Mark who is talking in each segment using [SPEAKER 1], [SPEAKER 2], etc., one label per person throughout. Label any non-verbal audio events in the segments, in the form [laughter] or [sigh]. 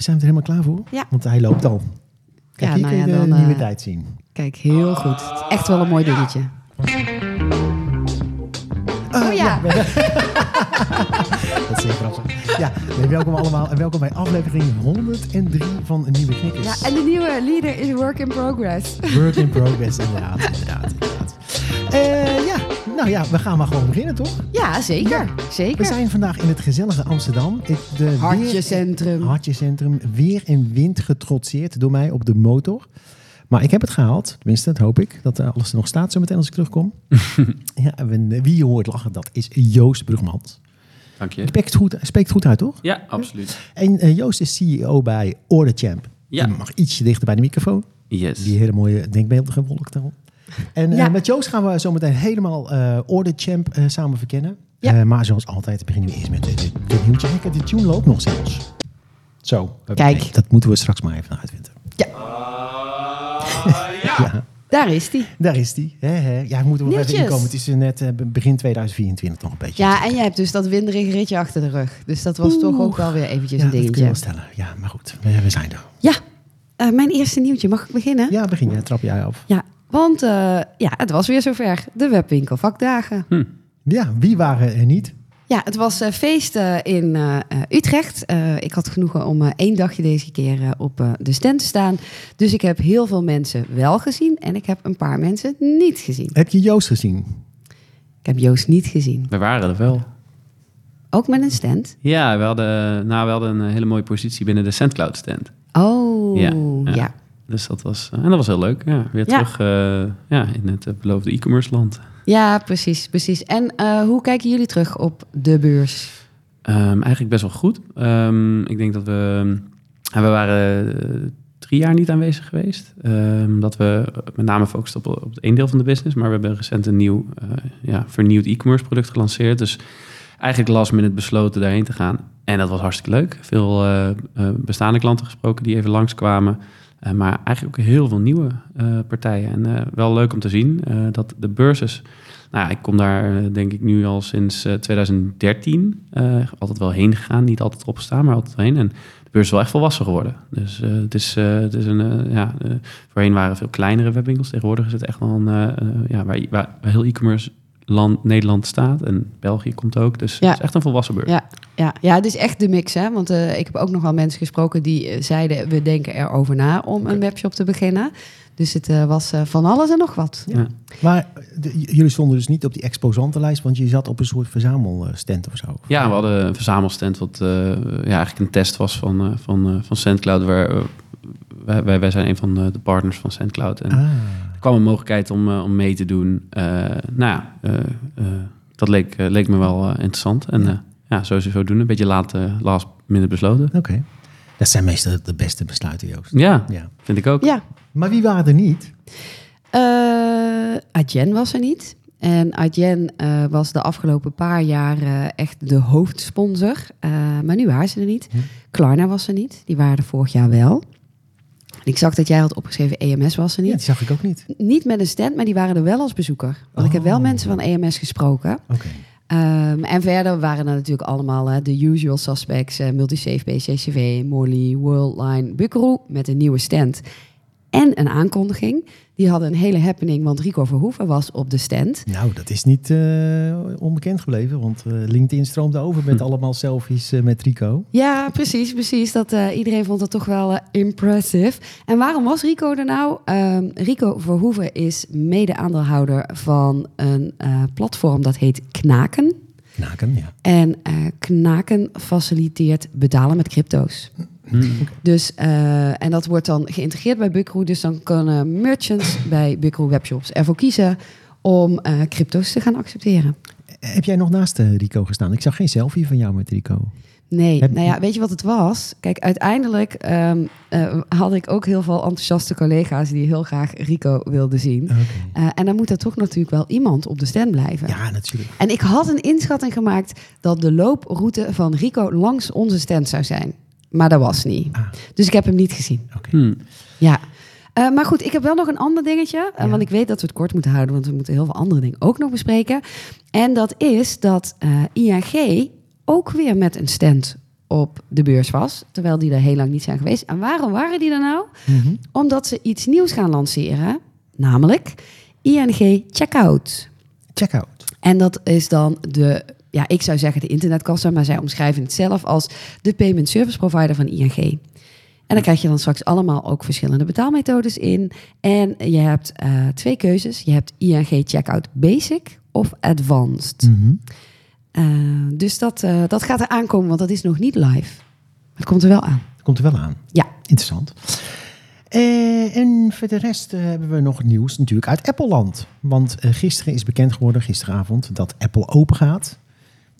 [SPEAKER 1] we zijn er helemaal klaar voor.
[SPEAKER 2] Ja.
[SPEAKER 1] Want hij loopt al. Kijk,
[SPEAKER 2] Ja,
[SPEAKER 1] hier
[SPEAKER 2] nou
[SPEAKER 1] kun je
[SPEAKER 2] ja,
[SPEAKER 1] de
[SPEAKER 2] dan,
[SPEAKER 1] nieuwe
[SPEAKER 2] eh,
[SPEAKER 1] tijd zien.
[SPEAKER 2] Kijk, heel goed. Het is echt wel een mooi dingetje.
[SPEAKER 1] Oh
[SPEAKER 2] ja. [laughs]
[SPEAKER 1] Dat is heel grappig. Ja, welkom allemaal en welkom bij aflevering 103 van een Nieuwe Knikkers.
[SPEAKER 2] Ja, en de nieuwe leader is work in progress.
[SPEAKER 1] Work in progress, inderdaad. inderdaad, inderdaad. Eh, nou ja, we gaan maar gewoon beginnen, toch?
[SPEAKER 2] Ja, zeker.
[SPEAKER 1] We
[SPEAKER 2] Zeker.
[SPEAKER 1] zijn vandaag in het gezellige Amsterdam. Ik- De weer-
[SPEAKER 2] Hartjecentrum.
[SPEAKER 1] Hartjecentrum. Weer en wind getrotseerd door mij op de motor. Maar ik heb het gehaald. Tenminste, dat hoop ik. Dat eh, alles er nog staat zometeen als ik terugkom. [laughs] ja, en wie je hoort lachen, dat is Joost Brugmans.
[SPEAKER 3] Dank je.
[SPEAKER 1] Spreekt het goed, spreekt het goed uit, toch?
[SPEAKER 3] Ja, absoluut.
[SPEAKER 1] En eh, Joost is CEO bij Order Champ.
[SPEAKER 3] Ja.
[SPEAKER 1] Je mag ietsje dichter bij de microfoon.
[SPEAKER 3] Yes.
[SPEAKER 1] Die hele mooie denkbeeldige wolk daarop. En eh,
[SPEAKER 2] Ja.
[SPEAKER 1] met Joost gaan we zometeen helemaal eh Order Champ eh, samen verkennen.
[SPEAKER 2] Ja.
[SPEAKER 1] Eh, maar zoals altijd beginnen we eerst met de nieuwtje. Kijk, de tune loopt nog zelfs. Zo.
[SPEAKER 2] Kijk.
[SPEAKER 1] Nee, dat moeten we straks maar even uitvinden. Ja, [laughs]
[SPEAKER 2] Daar is die.
[SPEAKER 1] daar is die. Hè, hè. Ja, moeten we nog even inkomen. Het is net begin 2024 nog een beetje.
[SPEAKER 2] Ja, en jij hebt dus dat winderige ritje achter de rug. Dus dat was toch ook wel weer eventjes
[SPEAKER 1] ja,
[SPEAKER 2] een
[SPEAKER 1] dat kun je
[SPEAKER 2] dingetje.
[SPEAKER 1] wel stellen. Ja, maar goed. We, we zijn er.
[SPEAKER 2] Ja, eh, mijn eerste nieuwtje. Mag ik beginnen?
[SPEAKER 1] Ja, begin jij. Trap jij af.
[SPEAKER 2] Ja, want eh, ja, het was weer zover. De webwinkel vakdagen.
[SPEAKER 1] Ja, wie waren er niet?
[SPEAKER 2] Ja, het was eh, feest eh, in eh, eh, Utrecht. Eh, ik had genoegen om eh, één dagje deze keer op eh, de stand te staan. Dus ik heb heel veel mensen wel gezien en ik heb een paar mensen niet gezien.
[SPEAKER 1] Heb je Joost gezien?
[SPEAKER 2] Ik heb Joost niet gezien.
[SPEAKER 3] We waren er wel.
[SPEAKER 2] Ook met een stand.
[SPEAKER 3] Ja, we hadden, nou, we hadden een hele mooie positie binnen de SendCloud stand.
[SPEAKER 2] Oh,
[SPEAKER 3] Ja,
[SPEAKER 2] ja.
[SPEAKER 3] ja. Dus dat was, en dat was heel leuk. Ja, weer terug eh, ja, in het eh, beloofde e-commerce land.
[SPEAKER 2] Ja, precies, precies. En eh, hoe kijken jullie terug op de beurs?
[SPEAKER 3] Ehm, eigenlijk best wel goed. Ehm, ik denk dat we... we waren eh, drie jaar niet aanwezig geweest. Ehm, dat we met name focusten op, op het één deel van de business. Maar we hebben recent een nieuw, eh, ja, vernieuwd e-commerce product gelanceerd. Dus eigenlijk last minute besloten daarheen te gaan. En dat was hartstikke leuk. Veel eh, eh, bestaande klanten gesproken die even langskwamen. Eh, maar eigenlijk ook heel veel nieuwe eh, partijen. En eh, wel leuk om te zien dat de beurses... Nou, ik kom daar denk ik nu al sinds eh, 2013 eh, altijd wel heen gegaan. Niet altijd opgestaan, maar altijd heen. En de beurs is wel echt volwassen geworden. Dus het, is, het is een... ja, voorheen waren veel kleinere webwinkels. Tegenwoordig is het echt wel een... ja, waar, waar heel e-commerce land Nederland staat. En België komt ook. Dus
[SPEAKER 2] Ja.
[SPEAKER 3] het is echt een volwassen beurs.
[SPEAKER 2] Ja, ja, ja, het is echt de mix, hè? Want eh, ik heb ook nog wel mensen gesproken die eh, zeiden: we denken erover na om een webshop te beginnen. Dus het eh, was eh, van alles en nog wat.
[SPEAKER 3] Ja.
[SPEAKER 1] Maar de- jullie stonden dus niet op die exposantenlijst, want je zat op een soort verzamelstand of zo.
[SPEAKER 3] Ja, we hadden een verzamelstand wat eh, ja, eigenlijk een test was van, eh, van, eh, van SendCloud. Waar, wij, wij, zijn een van de, partners van SendCloud. En
[SPEAKER 1] Ah,
[SPEAKER 3] er kwam een mogelijkheid om, eh, om mee te doen. Eh, nou ja, eh, eh, dat leek, leek me wel interessant. En
[SPEAKER 1] Ja.
[SPEAKER 3] ja, zo, zo doen. Een beetje laat, last minute besloten.
[SPEAKER 1] oké. Dat zijn meestal de beste besluiten, Joost.
[SPEAKER 3] Ja,
[SPEAKER 1] Ja.
[SPEAKER 3] vind ik ook.
[SPEAKER 2] Ja,
[SPEAKER 1] Maar wie waren er niet?
[SPEAKER 2] eh Adyen was er niet. En Adyen eh, was de afgelopen paar jaar echt de hoofdsponsor. Eh, maar nu waren ze er niet.
[SPEAKER 1] Hm.
[SPEAKER 2] Klarna was er niet. Die waren er vorig jaar wel. Ik zag dat jij had opgeschreven EMS was er
[SPEAKER 1] Ja,
[SPEAKER 2] niet.
[SPEAKER 1] die zag ik ook niet.
[SPEAKER 2] Niet met een stand, maar die waren er wel als bezoeker. Want ik heb wel
[SPEAKER 1] Oh.
[SPEAKER 2] mensen van EMS gesproken. Ehm, en verder waren er natuurlijk allemaal de usual suspects. eh Multisafe, BCCV, Morley, Worldline, Buckaroo met een nieuwe stand. En een aankondiging. Die hadden een hele happening, want Rico Verhoeven was op de stand.
[SPEAKER 1] Nou, dat is niet eh, onbekend gebleven, want eh, LinkedIn stroomde over met
[SPEAKER 3] Hm.
[SPEAKER 1] allemaal selfies eh, met Rico.
[SPEAKER 2] Ja, precies, precies. Dat, eh, iedereen vond dat toch wel impressive. En waarom was Rico er nou? Ehm, Rico Verhoeven is mede-aandeelhouder van een eh, platform dat heet Knaken.
[SPEAKER 1] Knaken, ja.
[SPEAKER 2] En eh, Knaken faciliteert betalen met crypto's.
[SPEAKER 3] Hm.
[SPEAKER 2] Dus, eh, en dat wordt dan geïntegreerd bij Buckaroo. Dus dan kunnen merchants bij Buckaroo webshops ervoor kiezen om eh, crypto's te gaan accepteren.
[SPEAKER 1] Heb jij nog naast eh, Rico gestaan? Ik zag geen selfie van jou met Rico.
[SPEAKER 2] Nee,
[SPEAKER 1] Heb-
[SPEAKER 2] nou ja, weet je wat het was? Kijk, uiteindelijk ehm, eh, had ik ook heel veel enthousiaste collega's die heel graag Rico wilden zien. Eh, en dan moet er toch natuurlijk wel iemand op de stand blijven.
[SPEAKER 1] Ja, natuurlijk.
[SPEAKER 2] En ik had een inschatting gemaakt dat de looproute van Rico langs onze stand zou zijn. Maar dat was niet.
[SPEAKER 1] Ah.
[SPEAKER 2] Dus ik heb hem niet gezien.
[SPEAKER 1] Oké.
[SPEAKER 3] Hmm.
[SPEAKER 2] Ja. Eh, maar goed, ik heb wel nog een ander dingetje. eh,
[SPEAKER 1] Ja.
[SPEAKER 2] Want ik weet dat we het kort moeten houden, want we moeten heel veel andere dingen ook nog bespreken. En dat is dat eh, ING ook weer met een stand op de beurs was. Terwijl die er heel lang niet zijn geweest. En waarom waren die er nou?
[SPEAKER 1] Mhm.
[SPEAKER 2] Omdat ze iets nieuws gaan lanceren. Namelijk ING Checkout.
[SPEAKER 1] Check-out.
[SPEAKER 2] En dat is dan de, ja, ik zou zeggen de internetkassa, maar zij omschrijven het zelf als de payment service provider van ING. En dan krijg je dan straks allemaal ook verschillende betaalmethodes in. En je hebt eh, twee keuzes. Je hebt ING Checkout Basic of Advanced.
[SPEAKER 1] Mhm.
[SPEAKER 2] Eh, dus dat, eh, dat gaat er aankomen, want dat is nog niet live. Het komt er wel aan.
[SPEAKER 1] Komt er wel aan.
[SPEAKER 2] Ja.
[SPEAKER 1] Interessant. En voor de rest hebben we nog nieuws natuurlijk uit Apple-land. Want gisteren is bekend geworden, gisteravond, dat Apple open gaat.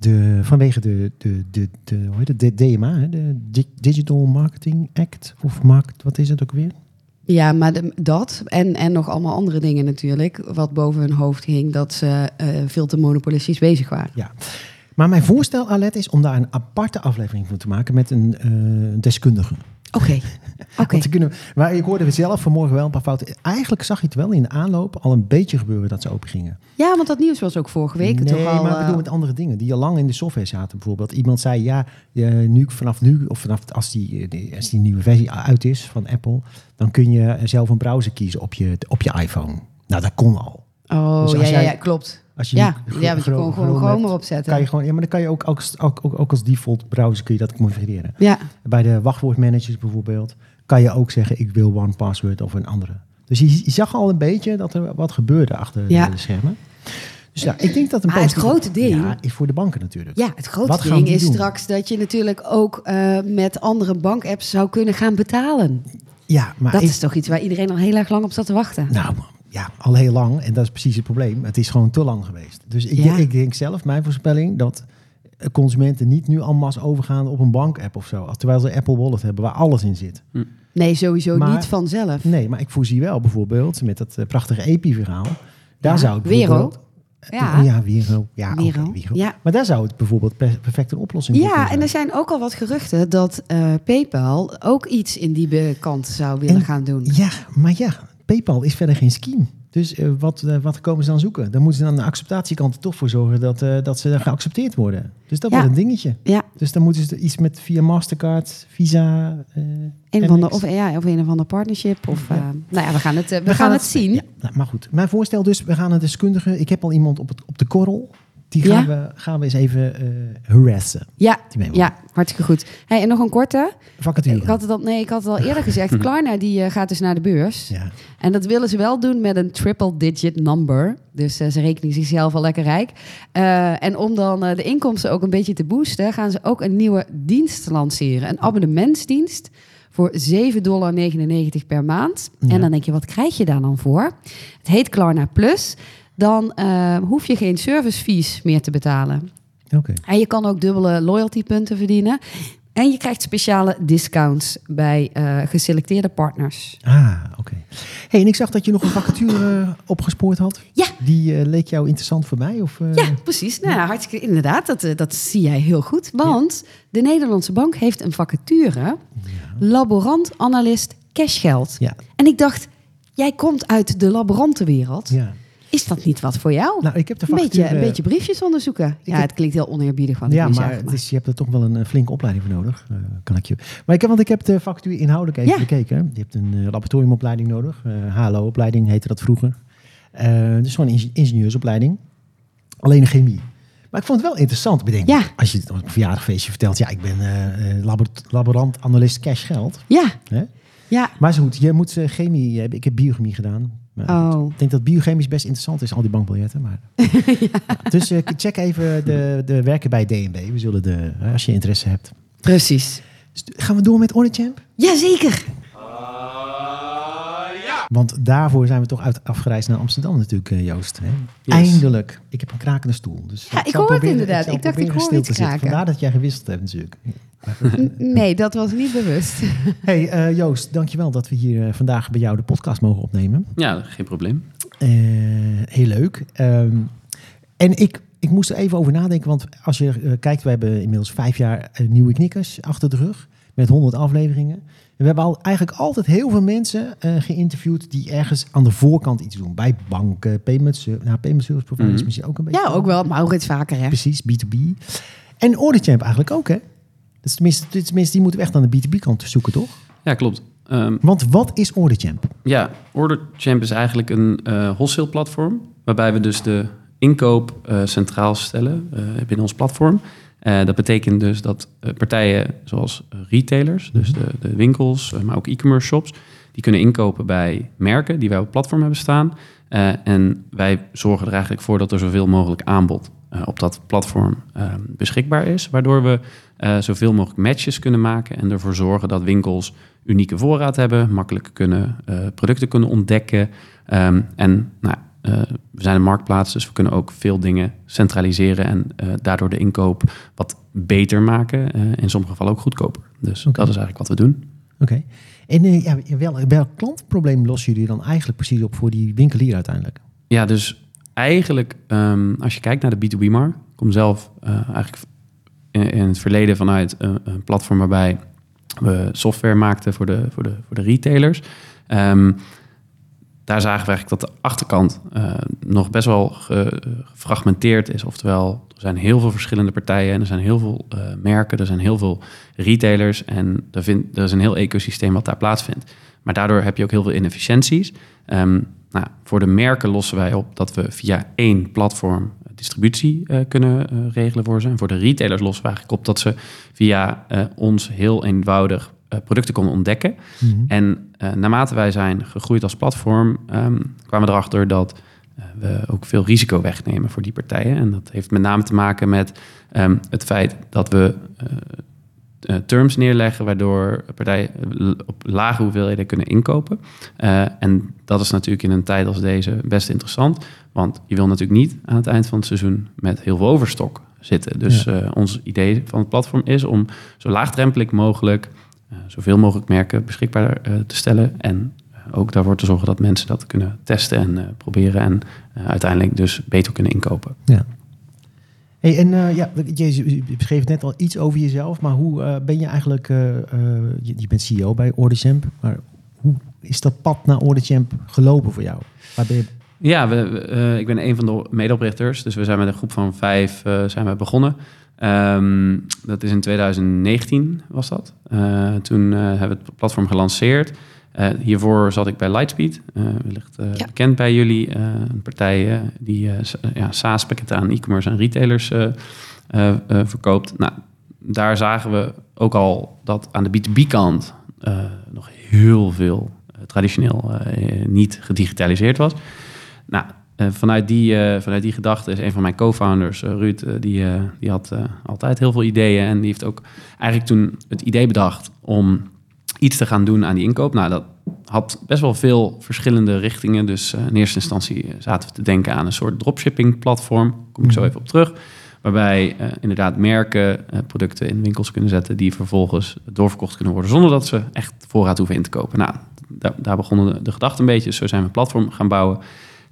[SPEAKER 1] De, vanwege de, de, de, de, hoe heet het, de DMA, de Di- Digital Marketing Act. Of markt, wat is het ook weer?
[SPEAKER 2] Ja, maar de- dat en, en nog allemaal andere dingen natuurlijk, wat boven hun hoofd hing, dat ze eh, veel te monopolistisch bezig waren.
[SPEAKER 1] Ja. Maar mijn voorstel, Alet, is om daar een aparte aflevering van te maken met een eh, deskundige.
[SPEAKER 2] Oké, [laughs] oké.
[SPEAKER 1] Kunnen, maar ik hoorde zelf vanmorgen wel een paar fouten. Eigenlijk zag je het wel in de aanloop al een beetje gebeuren dat ze open gingen.
[SPEAKER 2] Ja, want dat nieuws was ook vorige week
[SPEAKER 1] nee,
[SPEAKER 2] toch al...
[SPEAKER 1] maar ik
[SPEAKER 2] eh,
[SPEAKER 1] bedoel met andere dingen die al lang in de software zaten. Bijvoorbeeld iemand zei, ja, eh, nu, vanaf nu, of vanaf als die, eh, die- als die nieuwe versie uit is van Apple, dan kun je zelf een browser kiezen op je, op je iPhone. Nou, dat kon al.
[SPEAKER 2] Oh,
[SPEAKER 1] Dus
[SPEAKER 2] ja, ja, ja, klopt.
[SPEAKER 1] Als je
[SPEAKER 2] Ja, ja, want je kon gewoon
[SPEAKER 1] Chrome
[SPEAKER 2] erop zetten.
[SPEAKER 1] Kan je gewoon, ja, maar dan kan je ook als, ook, ook, ook als default browser kun je dat configureren.
[SPEAKER 2] Ja,
[SPEAKER 1] Bij de wachtwoordmanagers bijvoorbeeld kan je ook zeggen ik wil one password of een andere. Dus je, je zag al een beetje dat er wat gebeurde achter
[SPEAKER 2] Ja.
[SPEAKER 1] de schermen. Dus ja, ik denk dat een
[SPEAKER 2] Maar het grote ding-
[SPEAKER 1] ja, is voor de banken natuurlijk.
[SPEAKER 2] ja het grote
[SPEAKER 1] Wat
[SPEAKER 2] ding is
[SPEAKER 1] doen?
[SPEAKER 2] straks dat je natuurlijk ook eh, met andere bankapps zou kunnen gaan betalen.
[SPEAKER 1] Ja, maar
[SPEAKER 2] dat
[SPEAKER 1] ik-
[SPEAKER 2] is toch iets waar iedereen al heel erg lang op zat te wachten.
[SPEAKER 1] nou ja, al heel lang en dat is precies het probleem. Het is gewoon te lang geweest. Dus ik,
[SPEAKER 2] Ja.
[SPEAKER 1] denk, ik denk zelf, mijn voorspelling, dat consumenten niet nu en masse overgaan op een bankapp of zo. Terwijl ze Apple Wallet hebben waar alles in zit.
[SPEAKER 2] Nee, sowieso
[SPEAKER 1] Maar-
[SPEAKER 2] niet vanzelf.
[SPEAKER 1] Nee, maar ik voorzie wel bijvoorbeeld met dat eh, prachtige EPI-verhaal. Daar
[SPEAKER 2] Ja,
[SPEAKER 1] zou het.
[SPEAKER 2] Ja.
[SPEAKER 1] ja. Ja.
[SPEAKER 2] Vero. Ja.
[SPEAKER 1] Maar daar zou het bijvoorbeeld per- perfect een oplossing voor
[SPEAKER 2] Ja,
[SPEAKER 1] kunnen
[SPEAKER 2] en er
[SPEAKER 1] zijn.
[SPEAKER 2] zijn ook al wat geruchten dat eh, PayPal ook iets in die kant zou willen
[SPEAKER 1] En-
[SPEAKER 2] gaan doen.
[SPEAKER 1] Ja, maar ja, PayPal is verder geen scheme. Dus eh, wat, eh, wat komen ze dan zoeken? Dan moeten ze aan de acceptatiekant er toch voor zorgen dat, eh, dat ze geaccepteerd worden. Dus dat
[SPEAKER 2] Ja.
[SPEAKER 1] wordt een dingetje.
[SPEAKER 2] Ja,
[SPEAKER 1] Dus dan moeten ze iets met via Mastercard, Visa.
[SPEAKER 2] een van de, of, ja, of een of andere partnership. Of, nou ja, we gaan het, we, gaan, het zien.
[SPEAKER 1] Ja, nou, maar goed, mijn voorstel dus, we gaan een deskundige. Ik heb al iemand op, het, op de korrel. Die
[SPEAKER 2] Ja?
[SPEAKER 1] gaan, we, gaan we eens even eh harassen.
[SPEAKER 2] Ja, ja, hartstikke goed. Hey, en nog een korte.
[SPEAKER 1] Vacature.
[SPEAKER 2] Ik had het al, nee, ik had het al eerder gezegd. Klarna die eh, gaat dus naar de beurs.
[SPEAKER 1] Ja.
[SPEAKER 2] En dat willen ze wel doen met een triple digit number. Dus eh, ze rekenen zichzelf al lekker rijk. En om dan de inkomsten ook een beetje te boosten, gaan ze ook een nieuwe dienst lanceren. Een abonnementsdienst voor 7,99 dollar per maand.
[SPEAKER 1] Ja.
[SPEAKER 2] En dan denk je, wat krijg je daar dan voor? Het heet Klarna Plus. Dan eh, hoef je geen service fees meer te betalen. En je kan ook dubbele loyaltypunten verdienen. En je krijgt speciale discounts bij eh, geselecteerde partners.
[SPEAKER 1] Ah, oké. Hey, en ik zag dat je nog een vacature eh, opgespoord had.
[SPEAKER 2] Ja.
[SPEAKER 1] Die eh, leek jou interessant voor mij? Of?
[SPEAKER 2] Ja, precies. Nou, ja, hartstikke inderdaad. Dat, dat zie jij heel goed. Want de Nederlandse bank heeft een vacature. Laborant, analist, cashgeld.
[SPEAKER 1] Ja.
[SPEAKER 2] En ik dacht, jij komt uit de laborantenwereld.
[SPEAKER 1] ja.
[SPEAKER 2] Is dat niet wat voor jou?
[SPEAKER 1] Nou, ik heb de
[SPEAKER 2] een, beetje, een beetje briefjes onderzoeken. Ja,
[SPEAKER 1] heb-
[SPEAKER 2] het klinkt heel oneerbiedig van ik
[SPEAKER 1] Ja, maar,
[SPEAKER 2] zeg,
[SPEAKER 1] het is- je hebt er toch wel een eh, flinke opleiding voor nodig. eh, kan ik je. Maar ik heb, want ik heb de vacature inhoudelijk even
[SPEAKER 2] Ja.
[SPEAKER 1] bekeken. Je hebt een eh, laboratoriumopleiding nodig. eh HLO-opleiding heette dat vroeger. Dus gewoon een inge- ingenieursopleiding. Alleen een chemie. Maar ik vond het wel interessant. Bedenk,
[SPEAKER 2] Ja.
[SPEAKER 1] Als je het op een verjaardagfeestje vertelt. Ja, ik ben labor- laborant, analist, cash geld.
[SPEAKER 2] Ja,
[SPEAKER 1] Hè?
[SPEAKER 2] ja.
[SPEAKER 1] Maar zo goed, je moet chemie hebben. Ik heb biochemie gedaan.
[SPEAKER 2] Oh.
[SPEAKER 1] Ik denk dat biochemisch best interessant is, al die bankbiljetten. Maar... [laughs] Ja, Dus eh, check even de, de werken bij DNB. We zullen de, eh, als je interesse hebt.
[SPEAKER 2] Precies.
[SPEAKER 1] Dus gaan we door met Order Champ?
[SPEAKER 2] Jazeker.
[SPEAKER 1] Want daarvoor zijn we toch uit afgereisd naar Amsterdam natuurlijk, eh, Joost. Hè?
[SPEAKER 3] Yes.
[SPEAKER 1] Eindelijk. Ik heb een krakende stoel. Dus
[SPEAKER 2] Ja, ik hoor het inderdaad. Ik dacht, ik hoor iets
[SPEAKER 1] te
[SPEAKER 2] kraken.
[SPEAKER 1] Vandaar dat jij gewisseld hebt natuurlijk. [laughs]
[SPEAKER 2] Nee, dat was niet bewust. [laughs]
[SPEAKER 1] hey, eh, Joost, dankjewel dat we hier eh, vandaag bij jou de podcast mogen opnemen.
[SPEAKER 3] Ja, geen probleem.
[SPEAKER 1] Eh, heel leuk. Ehm, en ik, ik moest er even over nadenken, want als je kijkt, we hebben inmiddels vijf jaar nieuwe knikkers achter de rug met 100 afleveringen. We hebben al, eigenlijk altijd heel veel mensen eh, geïnterviewd die ergens aan de voorkant iets doen. Bij banken, payment, ser- nou, payment service providers
[SPEAKER 3] Mhm.
[SPEAKER 1] misschien ook een beetje.
[SPEAKER 2] Ja, ook wel. Maurits vaker, hè?
[SPEAKER 1] Precies, B2B. En Auditchamp eigenlijk ook, hè? Dus tenminste, tenminste, die moeten we echt aan de B2B-kant zoeken, toch?
[SPEAKER 3] Ja, klopt. Ehm,
[SPEAKER 1] Want wat is Auditchamp?
[SPEAKER 3] Ja, OrderChamp is eigenlijk een eh wholesale platform. Waarbij we dus de inkoop eh, centraal stellen eh, binnen ons platform. Eh, dat betekent dus dat eh, partijen zoals eh, retailers, dus de, de winkels, maar ook e-commerce shops, die kunnen inkopen bij merken die wij op het platform hebben staan. En wij zorgen er eigenlijk voor dat er zoveel mogelijk aanbod op dat platform eh, beschikbaar is. Waardoor we zoveel mogelijk matches kunnen maken en ervoor zorgen dat winkels unieke voorraad hebben, makkelijk kunnen producten kunnen ontdekken. Ehm, en nou, we zijn een marktplaats, dus we kunnen ook veel dingen centraliseren en eh, daardoor de inkoop wat beter maken. eh, in sommige gevallen ook goedkoper. Dus dat is eigenlijk wat we doen.
[SPEAKER 1] Oké. En eh, ja, wel, welk klantprobleem lossen jullie dan eigenlijk precies op voor die winkelier uiteindelijk?
[SPEAKER 3] Ja, dus eigenlijk ehm, als je kijkt naar de B2B-markt, ik kom zelf eh, eigenlijk in, in het verleden vanuit een, een platform waarbij we software maakten voor de, voor de, voor de retailers. Ehm, daar zagen we eigenlijk dat de achterkant eh, nog best wel ge- gefragmenteerd is. Oftewel, er zijn heel veel verschillende partijen en er zijn heel veel eh, merken, er zijn heel veel retailers en er, er is een heel ecosysteem wat daar plaatsvindt. Maar daardoor heb je ook heel veel inefficiënties. Ehm, nou, voor de merken lossen wij op dat we via één platform distributie eh, kunnen eh, regelen voor ze. En voor de retailers lossen we eigenlijk op dat ze via ons heel eenvoudig producten konden ontdekken. En eh, naarmate wij zijn gegroeid als platform, ehm, kwamen we erachter dat eh, we ook veel risico wegnemen voor die partijen. En dat heeft met name te maken met ehm, het feit dat we eh, eh, terms neerleggen, waardoor partijen op lage hoeveelheden kunnen inkopen. Eh, en dat is natuurlijk in een tijd als deze best interessant, want je wil natuurlijk niet aan het eind van het seizoen met heel veel overstok zitten. Dus
[SPEAKER 1] Ja.
[SPEAKER 3] eh, ons idee van het platform is om zo laagdrempelig mogelijk eh, zoveel mogelijk merken beschikbaar eh, te stellen. En eh, ook daarvoor te zorgen dat mensen dat kunnen testen en eh, proberen. En eh, uiteindelijk dus beter kunnen inkopen.
[SPEAKER 1] Ja. Hey, en eh, ja, je, je beschreef net al iets over jezelf, maar hoe eh, ben je eigenlijk, eh, eh, je, je bent CEO bij Orderchamp, maar hoe is dat pad naar Orderchamp gelopen voor jou? Waar ben je,
[SPEAKER 3] Ja, we, eh, ik ben een van de medeoprichters. Dus we zijn met een groep van vijf eh, zijn we begonnen. Ehm, dat is in 2019 was dat. Eh, toen eh, hebben we het platform gelanceerd. Eh, hiervoor zat ik bij Lightspeed, wellicht
[SPEAKER 2] Ja.
[SPEAKER 3] bekend bij jullie. een partij die ja, SaaS-pakketten aan e-commerce en retailers verkoopt. Nou, daar zagen we ook al dat aan de B2B-kant eh, nog heel veel traditioneel niet gedigitaliseerd was. Nou, vanuit, die, eh, vanuit die gedachte is een van mijn co-founders, eh, Ruud, eh, die, eh, die had eh, altijd heel veel ideeën. En die heeft ook eigenlijk toen het idee bedacht om iets te gaan doen aan die inkoop. Nou, dat had best wel veel verschillende richtingen. Dus eh, in eerste instantie eh, zaten we te denken aan een soort dropshipping platform. Daar kom ik zo
[SPEAKER 1] Mhm.
[SPEAKER 3] even op terug. Waarbij eh, inderdaad merken eh, producten in winkels kunnen zetten die vervolgens doorverkocht kunnen worden zonder dat ze echt voorraad hoeven in te kopen. Nou, daar, daar begonnen de, de gedachten een beetje. Zo zijn we een platform gaan bouwen.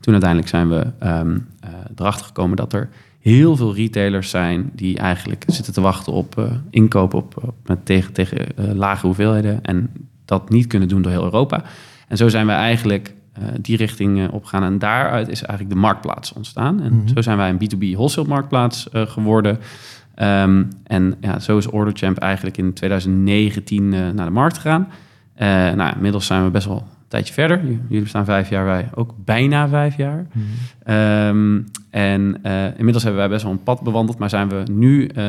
[SPEAKER 3] Toen uiteindelijk zijn we ehm, eh, erachter gekomen dat er heel veel retailers zijn die eigenlijk zitten te wachten op eh, inkoop op, op- met tegen, tegen eh, lage hoeveelheden en dat niet kunnen doen door heel Europa. En zo zijn we eigenlijk die richting opgegaan en daaruit is eigenlijk de marktplaats ontstaan. En
[SPEAKER 1] Mhm.
[SPEAKER 3] zo zijn wij een B2B wholesale marktplaats geworden. Ehm, en ja, zo is Orderchamp eigenlijk in 2019 eh, naar de markt gegaan. Nou, inmiddels zijn we best wel tijdje verder. Jullie bestaan vijf jaar, wij ook bijna vijf jaar. Ehm, en eh, inmiddels hebben wij best wel een pad bewandeld, maar zijn we nu eh,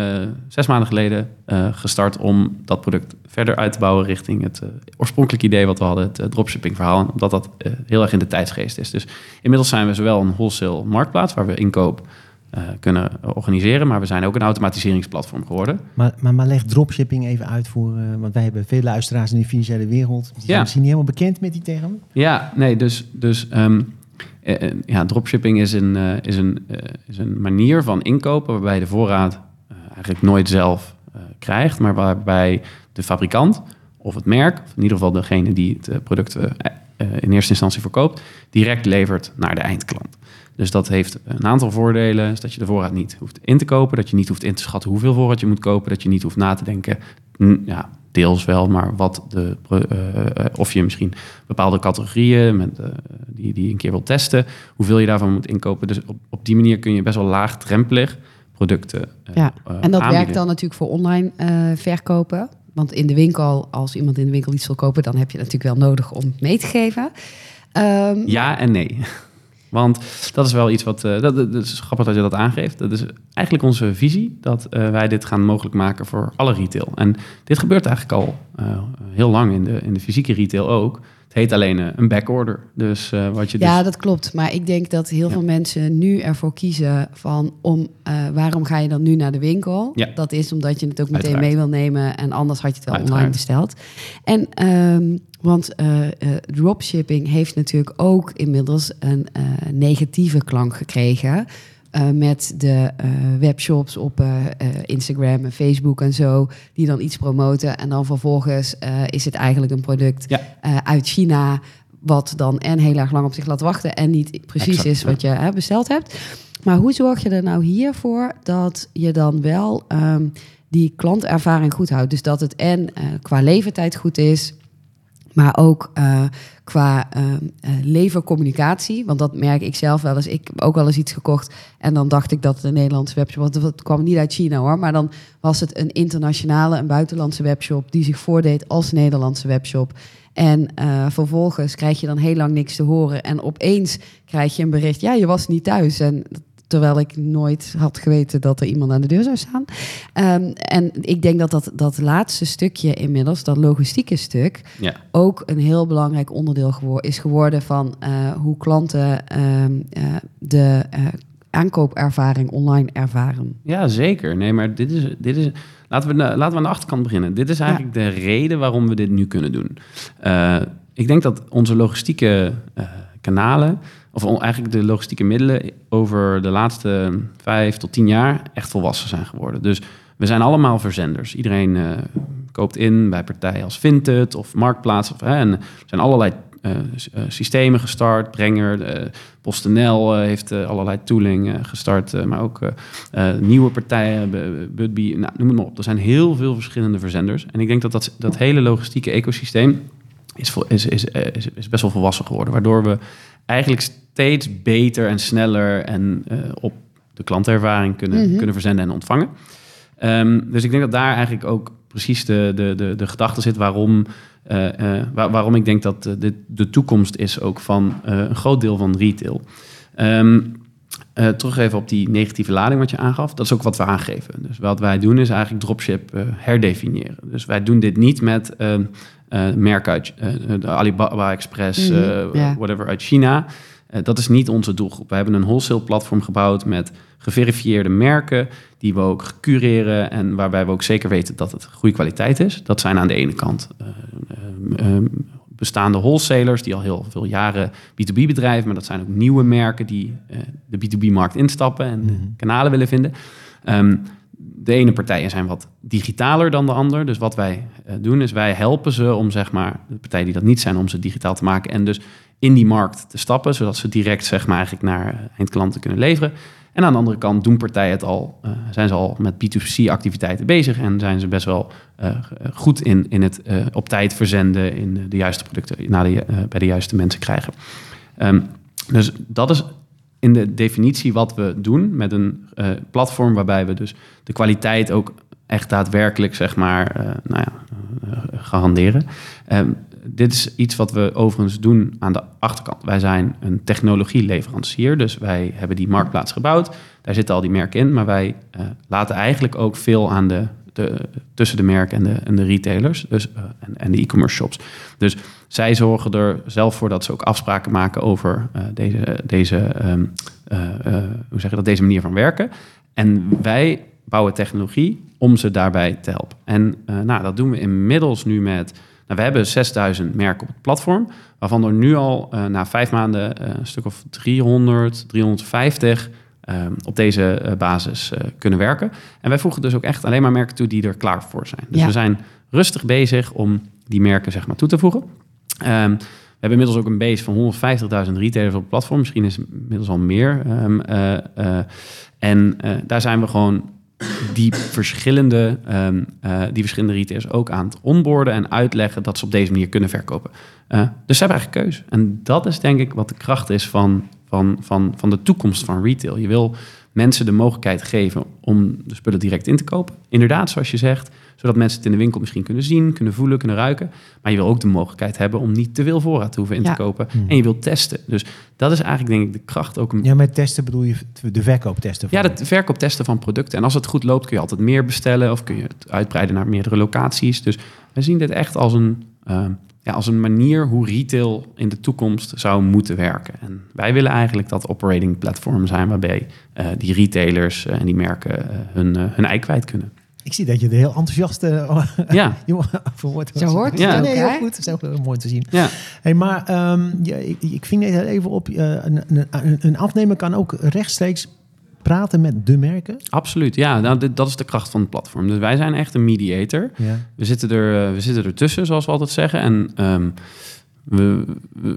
[SPEAKER 3] zes maanden geleden eh, gestart om dat product verder uit te bouwen richting het oorspronkelijke idee wat we hadden, het dropshipping verhaal, omdat dat heel erg in de tijdsgeest is. Dus inmiddels zijn we zowel een wholesale marktplaats waar we inkoop eh, kunnen organiseren. Maar we zijn ook een automatiseringsplatform geworden.
[SPEAKER 1] Maar, maar, maar leg dropshipping even uit voor... eh, want wij hebben veel luisteraars in de financiële wereld. Die zijn
[SPEAKER 3] Ja.
[SPEAKER 1] misschien niet helemaal bekend met die term.
[SPEAKER 3] Ja, nee, dus, dus ehm, eh, ja, dropshipping is een, is, een, is een manier van inkopen waarbij je de voorraad eigenlijk nooit zelf krijgt, maar waarbij de fabrikant of het merk, of in ieder geval degene die het product in eerste instantie verkoopt, direct levert naar de eindklant. Dus dat heeft een aantal voordelen. Is dat je de voorraad niet hoeft in te kopen. Dat je niet hoeft in te schatten hoeveel voorraad je moet kopen. Dat je niet hoeft na te denken. hm, Ja, deels wel, maar wat de, eh, eh, of je misschien bepaalde categorieën met, eh, die, die je een keer wil testen. Hoeveel je daarvan moet inkopen. Dus op, op die manier kun je best wel laagdrempelig producten
[SPEAKER 2] Ja, en dat
[SPEAKER 3] aanbieden.
[SPEAKER 2] werkt dan natuurlijk voor online verkopen. Want in de winkel, als iemand in de winkel iets wil kopen, dan heb je natuurlijk wel nodig om mee te geven. Ehm,
[SPEAKER 3] Ja en nee. Want dat is wel iets wat. eh, dat, dat is grappig dat je dat aangeeft. Dat is eigenlijk onze visie dat eh, wij dit gaan mogelijk maken voor alle retail. En dit gebeurt eigenlijk al eh, heel lang in de, in de fysieke retail ook. Het heet alleen een backorder. Dus wat je dus.
[SPEAKER 2] Ja, dat klopt. Maar ik denk dat heel
[SPEAKER 3] Ja.
[SPEAKER 2] veel mensen nu ervoor kiezen van om waarom ga je dan nu naar de winkel?
[SPEAKER 3] Ja.
[SPEAKER 2] Dat is omdat je het ook meteen
[SPEAKER 3] Uiteraard.
[SPEAKER 2] mee wil nemen en anders had je het wel
[SPEAKER 3] Uiteraard.
[SPEAKER 2] online besteld. En ehm, want eh, eh, dropshipping heeft natuurlijk ook inmiddels een eh, negatieve klank gekregen. met de webshops op Instagram en Facebook en zo, die dan iets promoten. En dan vervolgens is het eigenlijk een product
[SPEAKER 3] Ja.
[SPEAKER 2] uit China, wat dan en heel erg lang op zich laat wachten en niet precies
[SPEAKER 3] Exact,
[SPEAKER 2] is wat je besteld hebt. Maar hoe zorg je er nou hiervoor dat je dan wel ehm, die klantervaring goed houdt? Dus dat het en qua levertijd goed is, maar ook eh, qua eh, levercommunicatie. Want dat merk ik zelf wel eens. Ik heb ook wel eens iets gekocht en dan dacht ik dat het een Nederlandse webshop was. Het kwam niet uit China hoor, maar dan was het een internationale, een buitenlandse webshop die zich voordeed als Nederlandse webshop. En vervolgens krijg je dan heel lang niks te horen. En opeens krijg je een bericht, ja, je was niet thuis. En terwijl ik nooit had geweten dat er iemand aan de deur zou staan. Ehm, en ik denk dat, dat dat laatste stukje inmiddels, dat logistieke stuk,
[SPEAKER 3] Ja.
[SPEAKER 2] ook een heel belangrijk onderdeel gewo- is geworden van eh, hoe klanten ehm, eh, de eh, aankoopervaring online ervaren.
[SPEAKER 3] Ja, zeker. Nee, maar dit is, dit is, laten, we, laten we aan de achterkant beginnen. Dit is eigenlijk de reden waarom we dit nu kunnen doen. Ik denk dat onze logistieke kanalen, of eigenlijk de logistieke middelen, over de laatste vijf tot tien jaar echt volwassen zijn geworden. Dus we zijn allemaal verzenders. Iedereen eh, koopt in bij partijen als Vinted of Marktplaats. Of, hè, en er zijn allerlei eh, eh, systemen gestart. Brenger, eh, PostNL heeft allerlei tooling gestart. maar ook nieuwe partijen, Budbee, nou, noem het maar op. Er zijn heel veel verschillende verzenders. En ik denk dat dat, dat hele logistieke ecosysteem is, is, is, eh, is, is best wel volwassen geworden. Waardoor we eigenlijk steeds beter en sneller en eh, op de klantervaring kunnen,
[SPEAKER 2] Mhm.
[SPEAKER 3] kunnen verzenden en ontvangen. Ehm, dus ik denk dat daar eigenlijk ook precies de, de, de, de gedachte zit waarom, eh, waar- waarom ik denk dat dit de toekomst is ook van een groot deel van retail. Eh, terug even op die negatieve lading wat je aangaf. Dat is ook wat we aangeven. Dus wat wij doen is eigenlijk dropship herdefiniëren. Dus wij doen dit niet met ehm, eh, merken uit eh, de Alibaba Express,
[SPEAKER 2] Mhm,
[SPEAKER 3] eh, whatever uit China. Eh, dat is niet onze doelgroep. We hebben een wholesale platform gebouwd met geverifieerde merken die we ook cureren en waarbij we ook zeker weten dat het goede kwaliteit is. Dat zijn aan de ene kant eh, eh, eh, bestaande wholesalers die al heel veel jaren B2B bedrijven, maar dat zijn ook nieuwe merken die eh, de B2B-markt instappen en
[SPEAKER 1] Mhm.
[SPEAKER 3] kanalen willen vinden. Ehm, de ene partijen zijn wat digitaler dan de ander. Dus wat wij eh, doen is wij helpen ze om zeg maar de partijen die dat niet zijn om ze digitaal te maken en dus in die markt te stappen, zodat ze direct zeg maar eigenlijk naar eh, eindklanten kunnen leveren. En aan de andere kant doen partijen het al, eh, zijn ze al met B2C-activiteiten bezig en zijn ze best wel goed in, in het op tijd verzenden in de, juiste producten naar de, bij de juiste mensen krijgen. Ehm, dus dat is in de definitie wat we doen met een eh, platform waarbij we dus de kwaliteit ook echt daadwerkelijk zeg maar eh, nou ja, eh, garanderen. Ehm, dit is iets wat we overigens doen aan de achterkant. Wij zijn een technologieleverancier, dus wij hebben die marktplaats gebouwd. Daar zitten al die merken in, maar wij laten eigenlijk ook veel aan de, de tussen de merken en de, en de retailers dus, en, en de e-commerce shops. Dus zij zorgen er zelf voor dat ze ook afspraken maken over eh, deze, deze ehm, eh, eh, hoe zeg je dat, deze manier van werken. En wij bouwen technologie om ze daarbij te helpen. En nou, dat doen we inmiddels nu met... Nou, we hebben 6000 merken op het platform, waarvan er nu al na vijf maanden een stuk of 300, 350 ehm, op deze basis kunnen werken. En wij voegen dus ook echt alleen maar merken toe die er klaar voor zijn. Dus
[SPEAKER 2] Ja.
[SPEAKER 3] we zijn rustig bezig om die merken zeg maar, toe te voegen. Ehm, we hebben inmiddels ook een base van 150.000 retailers op het platform. Misschien is het inmiddels al meer. Ehm, eh, eh, en eh, daar zijn we gewoon die verschillende, eh, die verschillende retailers ook aan het onboorden en uitleggen dat ze op deze manier kunnen verkopen. Dus ze hebben eigenlijk keuze. En dat is denk ik wat de kracht is van, van, van, van de toekomst van retail. Je wil mensen de mogelijkheid geven om de spullen direct in te kopen. Inderdaad, zoals je zegt, zodat mensen het in de winkel misschien kunnen zien, kunnen voelen, kunnen ruiken. Maar je wil ook de mogelijkheid hebben om niet te veel voorraad te hoeven in
[SPEAKER 2] Ja.
[SPEAKER 3] te kopen. En je wilt testen. Dus dat is eigenlijk denk ik de kracht ook om
[SPEAKER 1] Ja, met testen bedoel je de verkooptesten?
[SPEAKER 3] ja,
[SPEAKER 1] van-
[SPEAKER 3] het verkooptesten van producten. En als het goed loopt, kun je altijd meer bestellen of kun je het uitbreiden naar meerdere locaties. Dus we zien dit echt als een, eh, ja, als een manier hoe retail in de toekomst zou moeten werken. En wij willen eigenlijk dat operating platform zijn waarbij eh, die retailers eh, en die merken eh, hun, hun ei kwijt kunnen.
[SPEAKER 1] Ik zie dat je er heel enthousiast uh, [laughs]
[SPEAKER 3] Ja, [laughs]
[SPEAKER 1] over wordt.
[SPEAKER 2] Zo hoort het
[SPEAKER 3] Ja.
[SPEAKER 2] ook,
[SPEAKER 1] nee, heel goed. Dat is ook heel mooi te zien.
[SPEAKER 3] ja.
[SPEAKER 1] Hey, maar ehm, ja, ik, ik ving net even op. eh, een, een, een afnemer kan ook rechtstreeks praten met de merken.
[SPEAKER 3] absoluut. Ja, nou, dit- dat is de kracht van het platform. Dus wij zijn echt een mediator.
[SPEAKER 1] Ja.
[SPEAKER 3] We zitten er, eh, we zitten er tussen, zoals we altijd zeggen. En ehm, we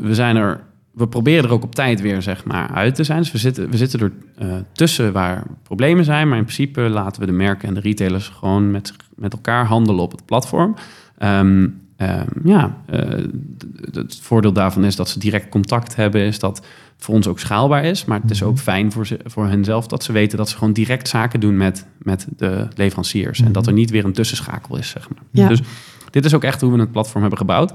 [SPEAKER 3] we zijn er. We proberen er ook op tijd weer zeg maar, uit te zijn. Dus we zitten, we zitten er eh, tussen waar problemen zijn. Maar in principe laten we de merken en de retailers gewoon met, met elkaar handelen op het platform. Ehm, ehm, ja, eh, het voordeel daarvan is dat ze direct contact hebben. Is dat voor ons ook schaalbaar is. Maar het is ook fijn voor, ze, voor hen zelf dat ze weten dat ze gewoon direct zaken doen met, met de leveranciers. En dat er niet weer een tussenschakel is, zeg maar.
[SPEAKER 2] Ja.
[SPEAKER 3] Dus dit is ook echt hoe we het platform hebben gebouwd.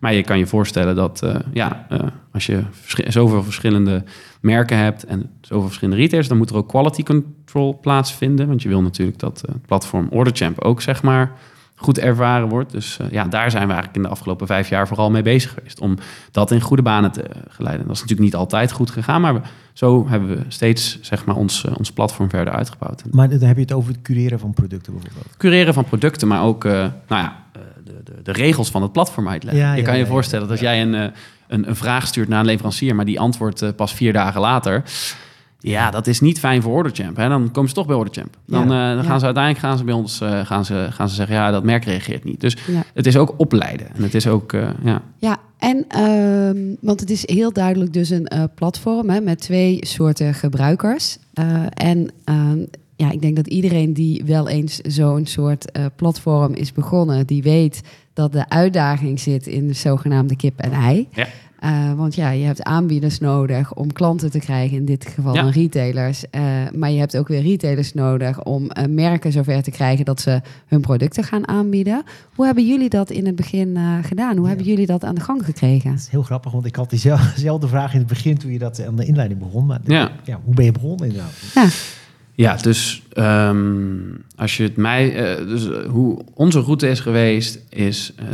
[SPEAKER 3] Maar je kan je voorstellen dat eh, ja, eh, als je zoveel verschillende merken hebt en zoveel verschillende retailers, dan moet er ook quality control plaatsvinden. Want je wil natuurlijk dat eh, het platform OrderChamp ook zeg maar goed ervaren wordt. Dus ja, daar zijn we eigenlijk in de afgelopen vijf jaar vooral mee bezig geweest. Om dat in goede banen te geleiden. Dat is natuurlijk niet altijd goed gegaan, maar we, zo hebben we steeds zeg maar, ons, ons platform verder uitgebouwd.
[SPEAKER 1] Maar dan heb je het over het cureren van producten bijvoorbeeld.
[SPEAKER 3] cureren van producten, maar ook nou ja, de, regels van het platform uitleggen.
[SPEAKER 1] Ja,
[SPEAKER 3] je
[SPEAKER 1] ja,
[SPEAKER 3] kan je voorstellen dat jij een, eh, een, een vraag stuurt naar een leverancier, maar die antwoordt eh, pas vier dagen later. Ja, dat is niet fijn voor Orderchamp. Hè? Dan komen ze toch bij Orderchamp. Dan,
[SPEAKER 1] Ja.
[SPEAKER 3] eh, dan gaan
[SPEAKER 2] Ja.
[SPEAKER 3] ze uiteindelijk gaan ze bij ons gaan ze, gaan ze zeggen, ja, dat merk reageert niet. Dus
[SPEAKER 2] Ja.
[SPEAKER 3] het is ook opleiden. En het is ook, ja,
[SPEAKER 2] Ja, en ehm, want het is heel duidelijk dus een platform hè, met twee soorten gebruikers. En ehm, ja, ik denk dat iedereen die wel eens zo'n soort platform is begonnen, die weet dat de uitdaging zit in de zogenaamde kip en ei.
[SPEAKER 3] Ja.
[SPEAKER 2] Eh, want ja, je hebt aanbieders nodig om klanten te krijgen, in dit geval
[SPEAKER 3] Ja.
[SPEAKER 2] dan retailers. Eh, maar je hebt ook weer retailers nodig om eh, merken zover te krijgen dat ze hun producten gaan aanbieden. Hoe hebben jullie dat in het begin eh, gedaan? Hoe
[SPEAKER 1] Ja.
[SPEAKER 2] hebben jullie dat aan de gang gekregen?
[SPEAKER 1] Dat is heel grappig, want ik had diezelfde [laughs] vraag in het begin toen je dat aan de inleiding begon. Maar
[SPEAKER 3] Ja.
[SPEAKER 1] hoe ben je begonnen inderdaad?
[SPEAKER 2] Ja,
[SPEAKER 3] Ja, dus ehm, als je het mij. eh, dus eh, hoe onze route is geweest, is. eh,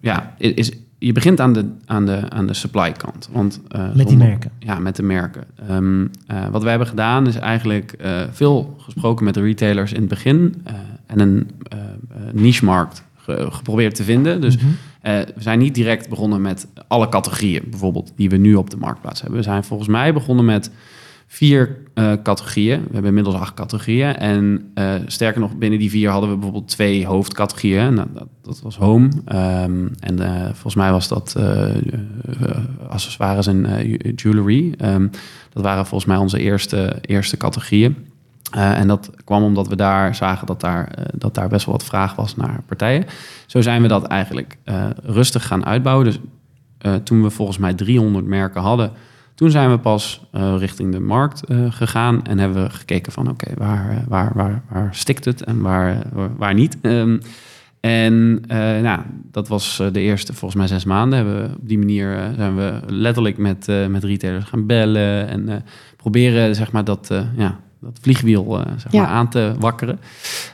[SPEAKER 3] ja, is, je begint aan de, aan de, aan de supply kant. Want,
[SPEAKER 1] Met die merken.
[SPEAKER 3] Ja, met de merken. Ehm, eh, wat wij hebben gedaan is eigenlijk veel gesproken met de retailers in het begin. en een niche-markt ge- geprobeerd te vinden. Dus
[SPEAKER 1] Mhm.
[SPEAKER 3] we zijn niet direct begonnen met alle categorieën, bijvoorbeeld, die we nu op de marktplaats hebben. We zijn volgens mij begonnen met vier eh, categorieën. We hebben inmiddels acht categorieën. En eh, sterker nog, binnen die vier hadden we bijvoorbeeld twee hoofdcategorieën. En dat, dat, was home. Ehm, en eh, volgens mij was dat accessoires en jewelry. Ehm, dat waren volgens mij onze eerste, eerste categorieën. En dat kwam omdat we daar zagen dat daar, dat daar best wel wat vraag was naar partijen. Zo zijn we dat eigenlijk rustig gaan uitbouwen. Dus toen we volgens mij 300 merken hadden, toen zijn we pas eh, richting de markt eh, gegaan en hebben we gekeken van oké, waar, eh, waar, waar, waar stikt het en waar, waar, niet. Ehm, en eh, nou, dat was de eerste volgens mij zes maanden. Hebben we, op die manier zijn we letterlijk met, eh, met retailers gaan bellen en proberen zeg maar dat, ja, dat vliegwiel zeg
[SPEAKER 2] Ja.
[SPEAKER 3] maar, aan te wakkeren.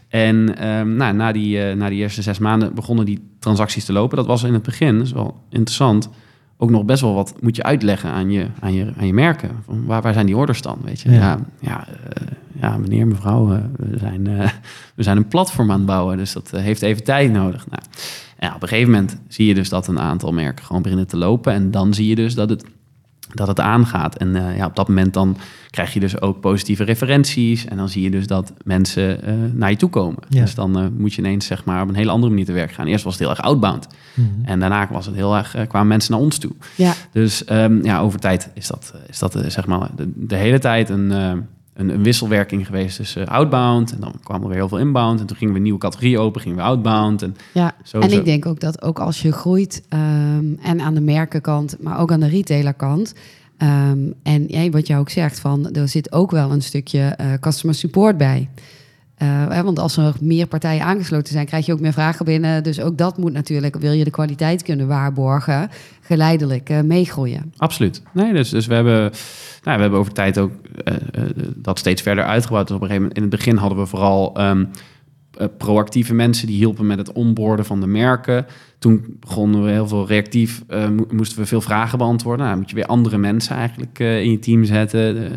[SPEAKER 3] En ehm, nou, na, die, na die eerste zes maanden begonnen die transacties te lopen. Dat was in het begin, dat is wel interessant, ook nog best wel wat moet je uitleggen aan je, aan je, aan je merken. Van waar, waar zijn die orders dan? Weet je?
[SPEAKER 1] Ja.
[SPEAKER 3] Ja, ja, eh, ja meneer, mevrouw, eh, we, zijn, eh, [laughs] we zijn een platform aan het bouwen, dus dat heeft even tijd nodig. Nou, ja, op een gegeven moment zie je dus dat een aantal merken gewoon beginnen te lopen. En dan zie je dus dat het, dat het aangaat. En ja, op dat moment dan krijg je dus ook positieve referenties. En dan zie je dus dat mensen eh, naar je toe komen.
[SPEAKER 1] Ja.
[SPEAKER 3] Dus dan eh, moet je ineens zeg maar, op een hele andere manier te werk gaan. Eerst was het heel erg outbound.
[SPEAKER 1] Mhm.
[SPEAKER 3] En daarna was het heel erg, eh, kwamen mensen naar ons toe.
[SPEAKER 2] Ja,
[SPEAKER 3] Dus ehm, ja, over tijd is dat, is dat zeg maar de, de hele tijd een, een, een wisselwerking geweest tussen outbound. En dan kwam er weer heel veel inbound. En toen gingen we een nieuwe categorie open, gingen we outbound. En
[SPEAKER 2] ja.
[SPEAKER 3] zo,
[SPEAKER 2] en
[SPEAKER 3] zo.
[SPEAKER 2] ik denk ook dat ook als je groeit ehm, en aan de merkenkant, maar ook aan de retailerkant. Ehm, en wat jij ook zegt, van, er zit ook wel een stukje eh, customer support bij. Eh, want als er meer partijen aangesloten zijn, krijg je ook meer vragen binnen. Dus ook dat moet natuurlijk, wil je de kwaliteit kunnen waarborgen, geleidelijk eh, meegroeien.
[SPEAKER 3] Absoluut. Nee, dus, dus we, hebben, nou, we hebben over tijd ook dat steeds verder uitgebouwd. Dus op een gegeven moment, in het begin hadden we vooral ehm, eh, proactieve mensen die hielpen met het onboorden van de merken. Toen begonnen we heel veel reactief, eh, mo- moesten we veel vragen beantwoorden. Nou, moet je weer andere mensen eigenlijk eh, in je team zetten.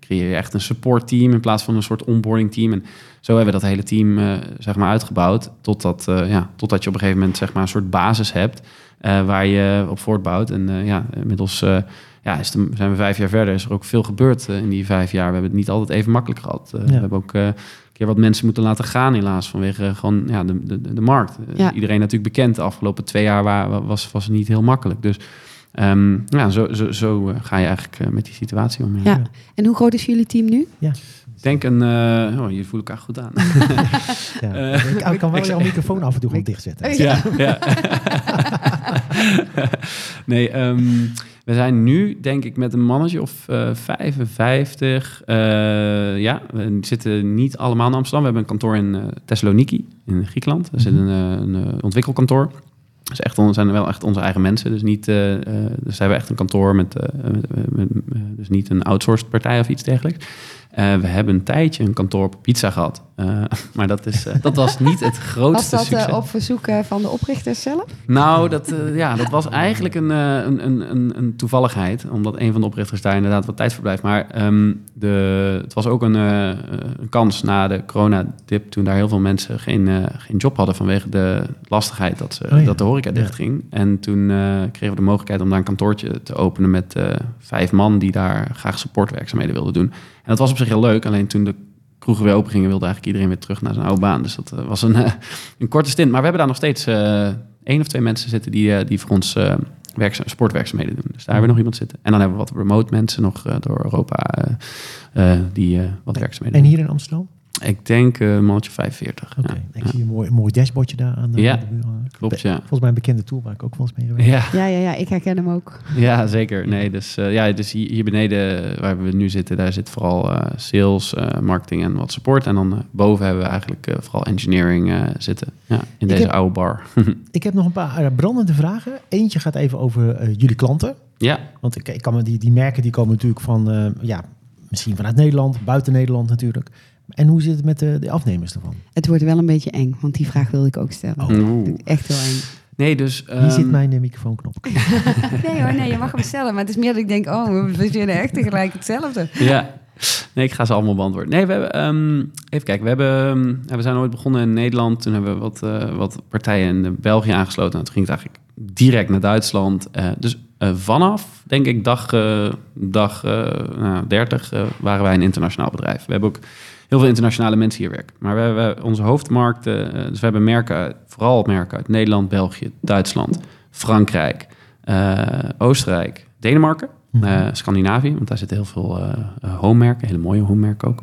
[SPEAKER 3] Creëer je echt een supportteam in plaats van een soort onboarding team. En zo hebben we dat hele team zeg maar uitgebouwd. Totdat, ja, totdat je op een gegeven moment zeg maar, een soort basis hebt waar je op voortbouwt. En ja, inmiddels ja, is de- zijn we vijf jaar verder. Is er ook veel gebeurd in die vijf jaar. We hebben het niet altijd even makkelijk gehad. Eh, We hebben ook keer wat mensen moeten laten gaan helaas. Vanwege eh, gewoon ja, de, de, de markt. Eh,
[SPEAKER 2] Ja.
[SPEAKER 3] Iedereen natuurlijk bekend. De afgelopen twee jaar wa- was, was het niet heel makkelijk. Dus ehm, ja, zo, zo, zo eh, ga je eigenlijk met die situatie om.
[SPEAKER 2] Ja. En hoe groot is jullie team nu?
[SPEAKER 3] Ik denk een... eh oh, jullie voelen elkaar goed aan. [laughs]
[SPEAKER 1] Ja. Ik, ik kan wel
[SPEAKER 3] ik-
[SPEAKER 1] jouw microfoon af en toe gewoon dichtzetten.
[SPEAKER 3] Ja, ja. [laughs] [laughs] nee, ehm, we zijn nu denk ik met een mannetje of eh 55. eh, ja, we zitten niet allemaal in Amsterdam. We hebben een kantoor in eh, Thessaloniki in Griekenland. Er zit een, eh, een eh, ontwikkelkantoor. Dus echt, zijn wel echt onze eigen mensen. Dus, niet, dus hebben echt een kantoor met, met- met- dus niet een outsourced partij of iets dergelijks. Eh, we hebben een tijdje een kantoor op pizza gehad. Eh, [laughs] maar dat, is, eh, dat was niet het [laughs]
[SPEAKER 2] Was
[SPEAKER 3] grootste
[SPEAKER 2] dat
[SPEAKER 3] succes.
[SPEAKER 2] eh, op verzoek van de oprichters zelf?
[SPEAKER 3] Nou, dat, ja, dat was eigenlijk een, eh, een, een, een, een toevalligheid. Omdat een van de oprichters daar inderdaad wat tijd verblijft. Maar ehm, de, het was ook een, eh, een kans na de coronadip... toen daar heel veel mensen geen, geen job hadden... vanwege de lastigheid dat, ze,
[SPEAKER 1] Oh ja.
[SPEAKER 3] dat de horeca
[SPEAKER 1] Ja.
[SPEAKER 3] dichtging. En toen eh, kregen we de mogelijkheid om daar een kantoortje te openen... met eh, vijf man die daar graag supportwerkzaamheden wilden doen. En dat was op zich heel leuk. Alleen toen de kroegen weer open gingen... wilde eigenlijk iedereen weer terug naar zijn oude baan. Dus dat eh, was een, [laughs] een korte stint. Maar we hebben daar nog steeds eh één of twee mensen zitten... die, eh, die voor ons werkzaam, sportwerkzaamheden doen. Dus daar hebben we nog iemand zitten. En dan hebben we wat remote mensen nog door Europa... die wat werkzaamheden
[SPEAKER 1] En hier in Amsterdam?
[SPEAKER 3] Ik denk eh, een mannetje 45.
[SPEAKER 1] Oké.
[SPEAKER 3] Ja.
[SPEAKER 1] Ik zie een mooi, een mooi dashboardje daar aan de,
[SPEAKER 3] Ja,
[SPEAKER 1] de muur
[SPEAKER 3] klopt, ja.
[SPEAKER 1] Volgens mij een bekende tool waar ik ook wel eens mee gewerkt
[SPEAKER 3] Ja,
[SPEAKER 2] Ja, ja, ja, ik herken hem ook.
[SPEAKER 3] ja, zeker. Nee, dus, eh, ja, dus hier, hier beneden, waar we nu zitten, daar zit vooral eh, sales, eh, marketing en wat support. En dan eh, boven hebben we eigenlijk eh, vooral engineering eh, zitten. Ja, in deze
[SPEAKER 1] heb-
[SPEAKER 3] oude bar. [laughs]
[SPEAKER 1] Ik heb nog een paar eh, brandende vragen. Eentje gaat even over eh, jullie klanten.
[SPEAKER 3] ja,
[SPEAKER 1] Want ik, ik kan me die, die merken die komen natuurlijk van, eh, ja, misschien vanuit Nederland, buiten Nederland natuurlijk. En hoe zit het met de, de afnemers ervan?
[SPEAKER 2] Het wordt wel een beetje eng, want die vraag wilde ik ook stellen.
[SPEAKER 1] Oh.
[SPEAKER 2] Echt heel eng.
[SPEAKER 3] Nee, dus...
[SPEAKER 1] Hier zit
[SPEAKER 3] ehm,
[SPEAKER 1] mijn eh, microfoonknop. [laughs] [laughs]
[SPEAKER 2] Nee hoor, nee, je mag hem stellen. Maar het is meer dat ik denk, oh, we vinden echt tegelijk hetzelfde.
[SPEAKER 3] Ja. Nee, ik ga ze allemaal beantwoorden. Nee, we hebben, ehm, even kijken. We, hebben, ehm, we zijn ooit begonnen in Nederland. Toen hebben we wat, eh, wat partijen in België aangesloten. En toen ging het eigenlijk direct naar Duitsland. Eh, dus eh, vanaf, denk ik, dag, dag eh, nou, 30 eh, waren wij een internationaal bedrijf. We hebben ook heel veel internationale mensen hier werken. Maar we hebben onze hoofdmarkten, eh, dus we hebben merken, vooral merken uit Nederland, België, Duitsland, Frankrijk, eh, Oostenrijk, Denemarken,
[SPEAKER 1] Mhm.
[SPEAKER 3] eh, Scandinavië, want daar zitten heel veel eh, homemerken, hele mooie homemerken ook.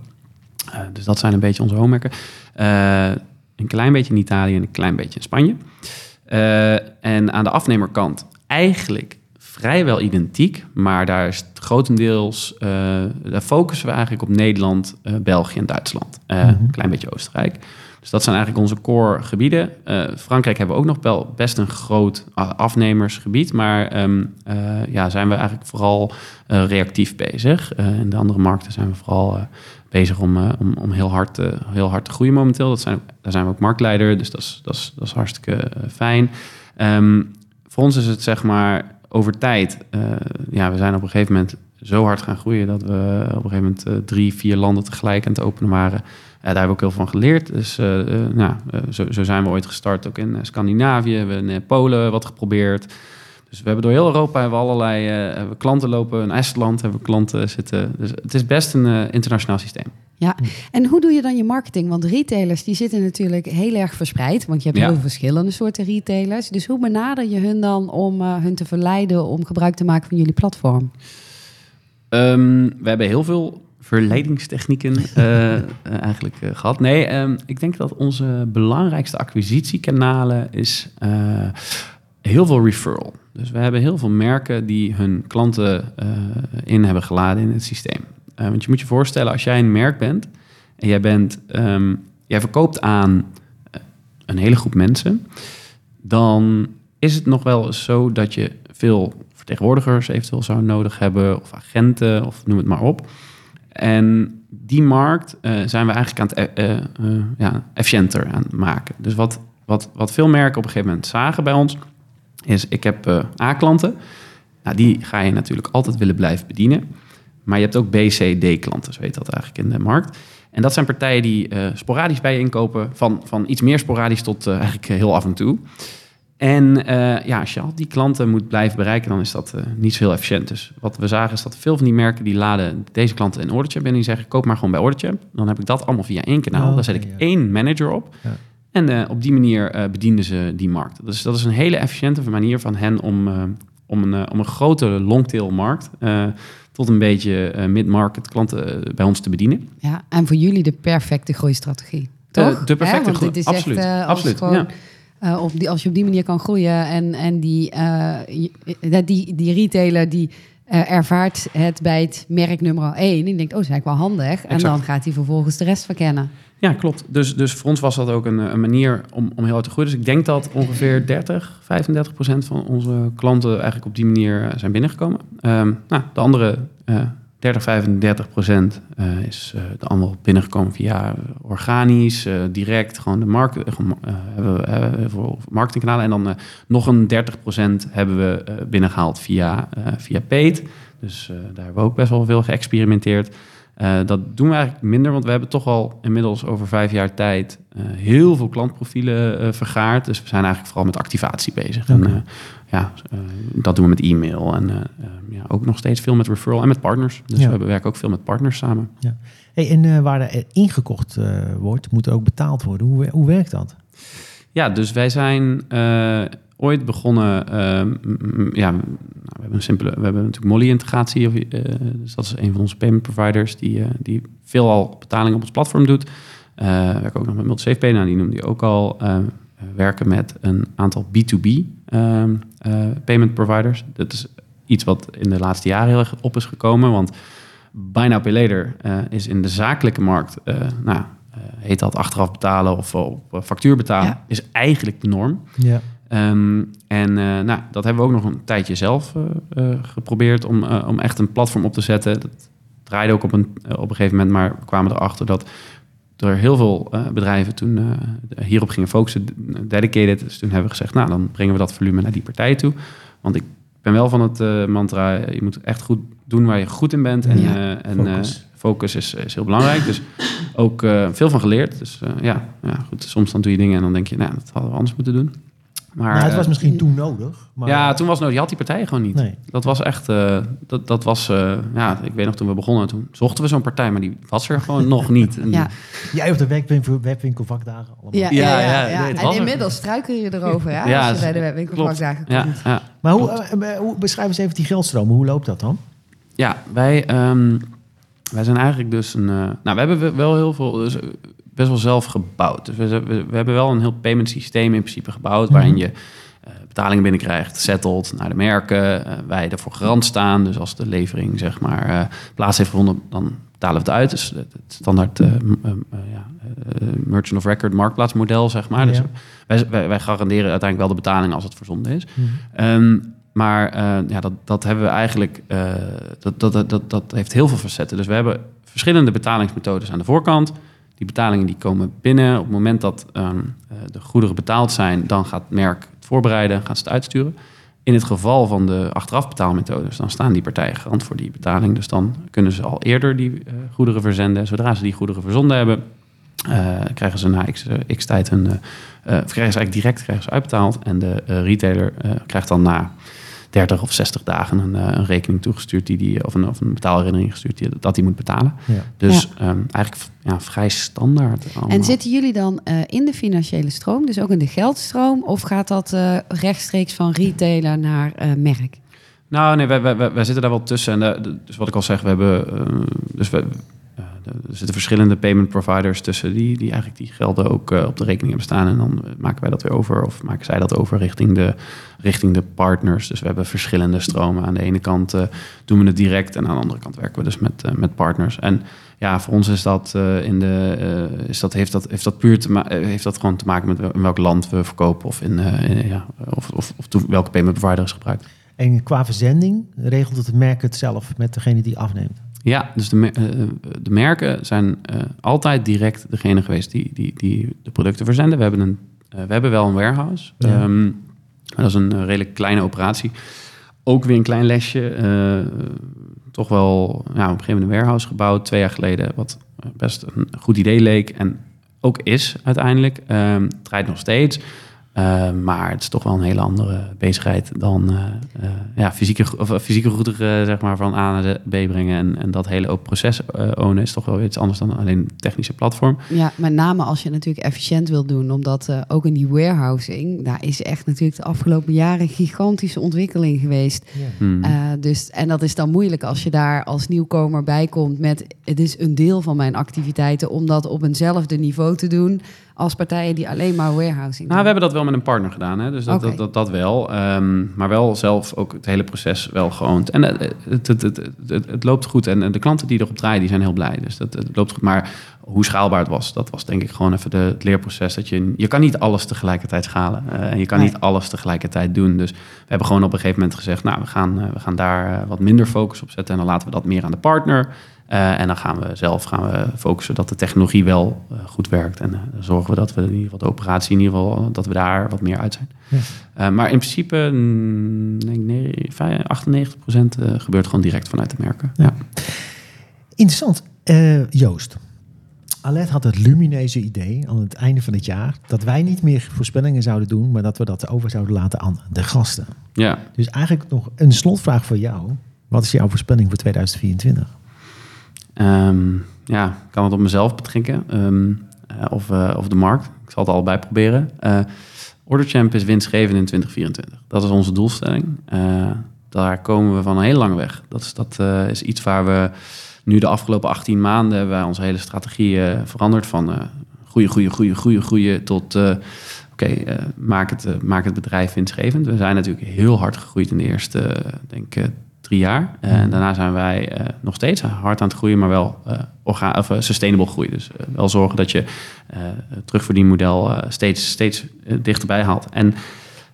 [SPEAKER 3] Dus dat zijn een beetje onze homemerken. Een klein beetje in Italië en een klein beetje in Spanje. En aan de afnemerkant eigenlijk vrijwel identiek, maar daar is het grotendeels, eh, daar focussen we eigenlijk op Nederland, eh, België en Duitsland. Eh,
[SPEAKER 1] Mhm.
[SPEAKER 3] Een klein beetje Oostenrijk. Dus dat zijn eigenlijk onze core gebieden. Frankrijk hebben we ook nog wel best een groot afnemersgebied, maar ehm, eh, ja, zijn we eigenlijk vooral reactief bezig. In de andere markten zijn we vooral bezig om, om, om heel, hard, te- heel hard te groeien momenteel. Dat zijn, daar zijn we ook marktleider, dus dat is, dat is, dat is hartstikke fijn. Ehm, voor ons is het zeg maar over tijd, uh, ja, we zijn op een gegeven moment zo hard gaan groeien dat we op een gegeven moment uh, drie, vier landen tegelijk aan het openen waren. daar hebben we ook heel veel van geleerd. Dus nou, zo, zo, zijn we ooit gestart, ook in Scandinavië. We hebben in Polen wat geprobeerd. Dus we hebben door heel Europa hebben we allerlei klanten lopen. In Estland hebben we klanten zitten. Dus het is best een internationaal systeem.
[SPEAKER 2] Ja, en hoe doe je dan je marketing? Want retailers die zitten natuurlijk heel erg verspreid. Want je hebt heel veel verschillende soorten retailers. Dus hoe benader je hun dan om uh, hun te verleiden om gebruik te maken van jullie platform?
[SPEAKER 3] Um, we hebben heel veel verleidingstechnieken uh, [laughs] eigenlijk uh, gehad. Nee, um, ik denk dat onze belangrijkste acquisitiekanalen is heel veel referral. Dus we hebben heel veel merken die hun klanten in hebben geladen in het systeem. Uh, want je moet je voorstellen, als jij een merk bent en jij, bent, um, jij verkoopt aan eh, een hele groep mensen, dan is het nog wel eens zo dat je veel vertegenwoordigers eventueel zou nodig hebben, of agenten, of noem het maar op. En die markt uh, zijn we eigenlijk aan het uh, ja, efficiënter aan het maken. Dus wat, wat, wat veel merken op een gegeven moment zagen bij ons, is ik heb A-klanten. Nou, die ga je natuurlijk altijd willen blijven bedienen. Maar je hebt ook B, C, D klanten, zo heet dat eigenlijk in de markt. En dat zijn partijen die uh, sporadisch bij je inkopen, van, van iets meer sporadisch tot uh, eigenlijk heel af en toe. En uh, ja, als je al die klanten moet blijven bereiken, dan is dat niet zo heel efficiënt. Dus wat we zagen is dat veel van die merken die laden deze klanten in Orderchap en die zeggen koop maar gewoon bij Orderchap. Dan heb ik dat allemaal via één kanaal. Oh, Daar zet ik één manager op. Ja. En op die manier bedienen ze die markt. Dus dat is een hele efficiënte manier van hen om, om, een, om een grote longtail markt tot een beetje uh, mid-market klanten eh, bij ons te bedienen.
[SPEAKER 2] Ja, en voor jullie de perfecte groeistrategie. Toch?
[SPEAKER 3] de perfecte groei. Absoluut. Echt, uh, absoluut. Gewoon,
[SPEAKER 2] ja. op die, als je op die manier kan groeien en, en die, die, die retailer die ervaart het bij het merk nummer 1. Die denkt, oh, dat is eigenlijk wel handig. En dan gaat hij vervolgens de rest verkennen.
[SPEAKER 3] Ja, klopt. Dus, dus voor ons was dat ook een, een manier om, om heel hard te groeien. Dus ik denk dat ongeveer 30, 35 procent van onze klanten eigenlijk op die manier eh, zijn binnengekomen. Um, nou, de andere uh, 30, 35 procent is de allemaal binnengekomen via organisch, direct, gewoon de markt, hebben we voor marketingkanalen. En dan nog een 30 procent hebben we binnengehaald via, via paid. Dus daar hebben we ook best wel veel geëxperimenteerd. Uh, dat doen we eigenlijk minder, want we hebben toch al inmiddels over vijf jaar tijd uh, heel veel klantprofielen uh, vergaard. Dus we zijn eigenlijk vooral met activatie bezig. Okay. En ja, dat doen we met e-mail en ja, ook nog steeds veel met referral en met partners. Dus ja. we werken ook veel met partners samen.
[SPEAKER 1] Ja. Hey, en waar er ingekocht wordt, moet er ook betaald worden. Hoe, hoe werkt dat?
[SPEAKER 3] Ja, dus wij zijn ooit begonnen. Uh, ja, nou, we hebben een simpele. We hebben natuurlijk Molly-integratie. Uh, dus dat is een van onze payment providers die, uh, die veelal betaling op ons platform doet. Uh, we werken ook nog met MultiSafePay. Nou, die noemde je ook al. werken met een aantal B2B ehm, payment providers. Dat is iets wat in de laatste jaren heel erg op is gekomen. Want Buy Now Pay Later is in de zakelijke markt. nou, heet dat achteraf betalen of op factuur betalen, is eigenlijk de norm. Ja. Um, en uh, nou, dat hebben we ook nog een tijdje zelf uh, uh, geprobeerd om, om echt een platform op te zetten. Dat draaide ook op een, op een gegeven moment, maar we kwamen erachter dat er heel veel bedrijven toen hierop gingen focussen, dedicated. Dus toen hebben we gezegd, nou dan brengen we dat volume naar die partij toe. Want ik ben wel van het mantra, je moet echt goed doen waar je goed in bent. En, ja, en focus, focus is, is, heel belangrijk. Dus ook veel van geleerd. Dus ja, ja, goed, soms dan doe je dingen en dan denk je, nou dat hadden we anders moeten doen.
[SPEAKER 1] Maar, nou, het was eh, misschien toen nodig. Maar...
[SPEAKER 3] Ja, toen was het nodig. Je had die partij gewoon niet. Nee. Dat was echt... Uh, dat, dat was... Uh, ja, ik weet nog toen we begonnen, toen zochten we zo'n partij, maar die was er gewoon [laughs] nog niet. En
[SPEAKER 1] ja. Jij op de webwinkel, webwinkelvakdagen allemaal.
[SPEAKER 2] Ja, ja, ja. ja, ja. en inmiddels struikel je erover, ja, [laughs] ja, als je bij de webwinkelvakdagen komt. Ja,
[SPEAKER 1] Maar hoe, hoe, beschrijf eens even die geldstromen. Hoe loopt dat dan?
[SPEAKER 3] Ja, wij... Um, wij zijn eigenlijk dus een... nou, we hebben wel heel veel... Dus, best wel zelf gebouwd. Dus we, we, we, hebben wel een heel payment systeem in principe gebouwd, waarin mhm. je uh, betalingen binnenkrijgt, settled naar de merken, uh, wij ervoor garant staan. Dus als de levering zeg maar uh, plaats heeft gevonden, dan betalen we het uit. Dus het, standaard ja, merchant of record marktplaatsmodel zeg maar. Dus wij, wij, wij, garanderen uiteindelijk wel de betaling als het verzonden is. Mhm. Um, maar ja, dat, dat hebben we eigenlijk, dat, dat, dat, dat heeft heel veel facetten. Dus we hebben verschillende betalingsmethodes aan de voorkant. Die betalingen die komen binnen. Op het moment dat um, de goederen betaald zijn, dan gaat het merk het voorbereiden, gaat ze het uitsturen. In het geval van de achterafbetaalmethodes, dan staan die partijen garant voor die betaling. Dus dan kunnen ze al eerder die uh, goederen verzenden. Zodra ze die goederen verzonden hebben, uh, krijgen ze na x, x tijd een. krijgen ze eigenlijk direct krijgen ze uitbetaald. En de retailer krijgt dan na 30 of 60 dagen een, een rekening toegestuurd die die, of een, of een betaalherinnering gestuurd die, dat hij moet betalen. Ja. Dus ja. Um, eigenlijk ja, vrij standaard. Allemaal.
[SPEAKER 2] En zitten jullie dan uh, in de financiële stroom, dus ook in de geldstroom, of gaat dat uh, rechtstreeks van retailer naar uh, merk?
[SPEAKER 3] Nou, nee, wij, wij, wij, zitten daar wel tussen. En dus wat ik al zeg, we hebben. dus we, er zitten verschillende payment providers tussen die, die eigenlijk die gelden ook uh, op de rekening hebben staan. En dan maken wij dat weer over, of maken zij dat over richting de, richting de partners. Dus we hebben verschillende stromen. Aan de ene kant doen we het direct en aan de andere kant werken we dus met, met partners. En ja, voor ons is dat in de is dat, heeft, dat, heeft dat puur te heeft dat gewoon te maken met in welk land we verkopen of in, in ja, of, of, of welke payment provider is gebruikt.
[SPEAKER 1] En qua verzending regelt het merk het zelf met degene die afneemt?
[SPEAKER 3] Ja, dus de, uh, de merken zijn uh, altijd direct degene geweest die, die, die de producten verzenden. We hebben, een, uh, we hebben wel een warehouse. Ja. Um, dat is een redelijk kleine operatie. Ook weer een klein lesje. toch wel ja, op een gegeven moment een warehouse gebouwd, twee jaar geleden. Wat best een goed idee leek en ook is uiteindelijk. Um, het draait nog steeds. Uh, maar het is toch wel een hele andere bezigheid dan uh, uh, ja, fysieke, of, fysieke goederen zeg maar, van A naar de B brengen. En, en dat hele ook proces ownen is toch wel iets anders dan alleen technische platform.
[SPEAKER 2] Ja, met name als je natuurlijk efficiënt wilt doen. Omdat ook in die warehousing, daar is echt natuurlijk de afgelopen jaren gigantische ontwikkeling geweest. Ja. Hmm. dus, en dat is dan moeilijk als je daar als nieuwkomer bij komt met het is een deel van mijn activiteiten om dat op eenzelfde niveau te doen als partijen die alleen maar warehousing doen?
[SPEAKER 3] Nou, we hebben dat wel met een partner gedaan, hè? dus dat, okay. dat, dat, dat, wel. Um, maar wel zelf ook het hele proces wel geoond. En het, het, het, het, het loopt goed en de klanten die erop draaien, die zijn heel blij. Dus dat, het loopt goed. Maar hoe schaalbaar het was, dat was denk ik gewoon even de, het leerproces. Dat je, je kan niet alles tegelijkertijd schalen uh, en je kan nee. niet alles tegelijkertijd doen. Dus we hebben gewoon op een gegeven moment gezegd, nou, we gaan, uh, we gaan daar wat minder focus op zetten en dan laten we dat meer aan de partner. Uh, en dan gaan we zelf gaan we focussen dat de technologie wel uh, goed werkt. En dan zorgen we dat we in ieder geval de operatie in ieder geval dat we daar wat meer uit zijn. Ja. maar in principe, mm, denk nee, 98% gebeurt gewoon direct vanuit de merken. Ja.
[SPEAKER 1] Interessant. Joost. Alet had het lumineuze idee aan het einde van het jaar dat wij niet meer voorspellingen zouden doen, maar dat we dat over zouden laten aan de gasten.
[SPEAKER 3] Ja.
[SPEAKER 1] Dus eigenlijk nog een slotvraag voor jou. Wat is jouw voorspelling voor 2024?
[SPEAKER 3] Um, ja, kan het op mezelf betrekken. Um, uh, of, uh, of de markt. Ik zal het allebei proberen. Uh, Orderchamp is winstgevend in 2024. Dat is onze doelstelling. daar komen we van een heel lang weg. Dat is, dat, is iets waar we nu de afgelopen 18 maanden... hebben onze hele strategie veranderd van... groeien, groeien, groeien, groeien, groeien... tot oké, maak, het, maak het bedrijf winstgevend. We zijn natuurlijk heel hard gegroeid in de eerste, denk ik drie jaar. En mhm. daarna zijn wij uh, nog steeds hard aan het groeien, maar wel uh, orga of, uh, sustainable groeien. Dus wel zorgen dat je het terugverdienmodel steeds, steeds dichterbij haalt. En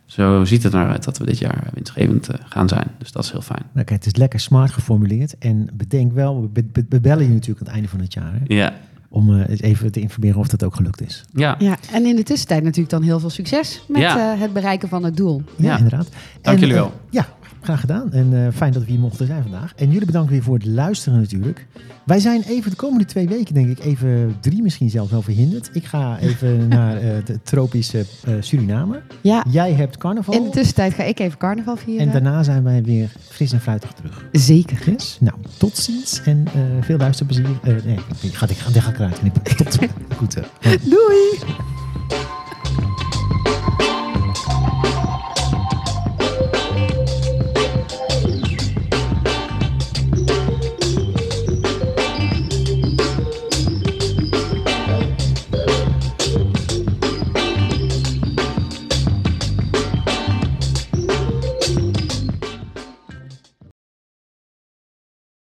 [SPEAKER 3] zo ziet het eruit dat we dit jaar winstgevend gaan zijn. Dus dat is heel fijn.
[SPEAKER 1] Nou, kijk, het is lekker smart geformuleerd. En bedenk wel, we, be we bellen je natuurlijk aan het einde van het jaar. Hè?
[SPEAKER 3] Ja.
[SPEAKER 1] Om even te informeren of dat ook gelukt is.
[SPEAKER 3] Ja.
[SPEAKER 2] ja. En in de tussentijd natuurlijk dan heel veel succes met ja. het bereiken van het doel.
[SPEAKER 1] Ja, ja. inderdaad.
[SPEAKER 3] Dank en, jullie wel.
[SPEAKER 1] ja, Graag gedaan en eh, fijn dat we hier mochten zijn vandaag. En jullie bedankt weer voor het luisteren natuurlijk. Wij zijn even de komende twee weken, denk ik, even drie misschien zelfs wel verhinderd. Ik ga even [laughs] naar eh, de tropische eh, Suriname.
[SPEAKER 2] Ja.
[SPEAKER 1] Jij hebt carnaval.
[SPEAKER 2] In de tussentijd ga ik even carnaval vieren.
[SPEAKER 1] En daarna zijn wij weer fris en fruitig terug.
[SPEAKER 2] Zeker.
[SPEAKER 1] Chris, Nou, tot ziens en veel luisterplezier. nee, ik ga, ik ga, ik ga ik eruit knippen. [laughs] Tot Goed.
[SPEAKER 2] Doei.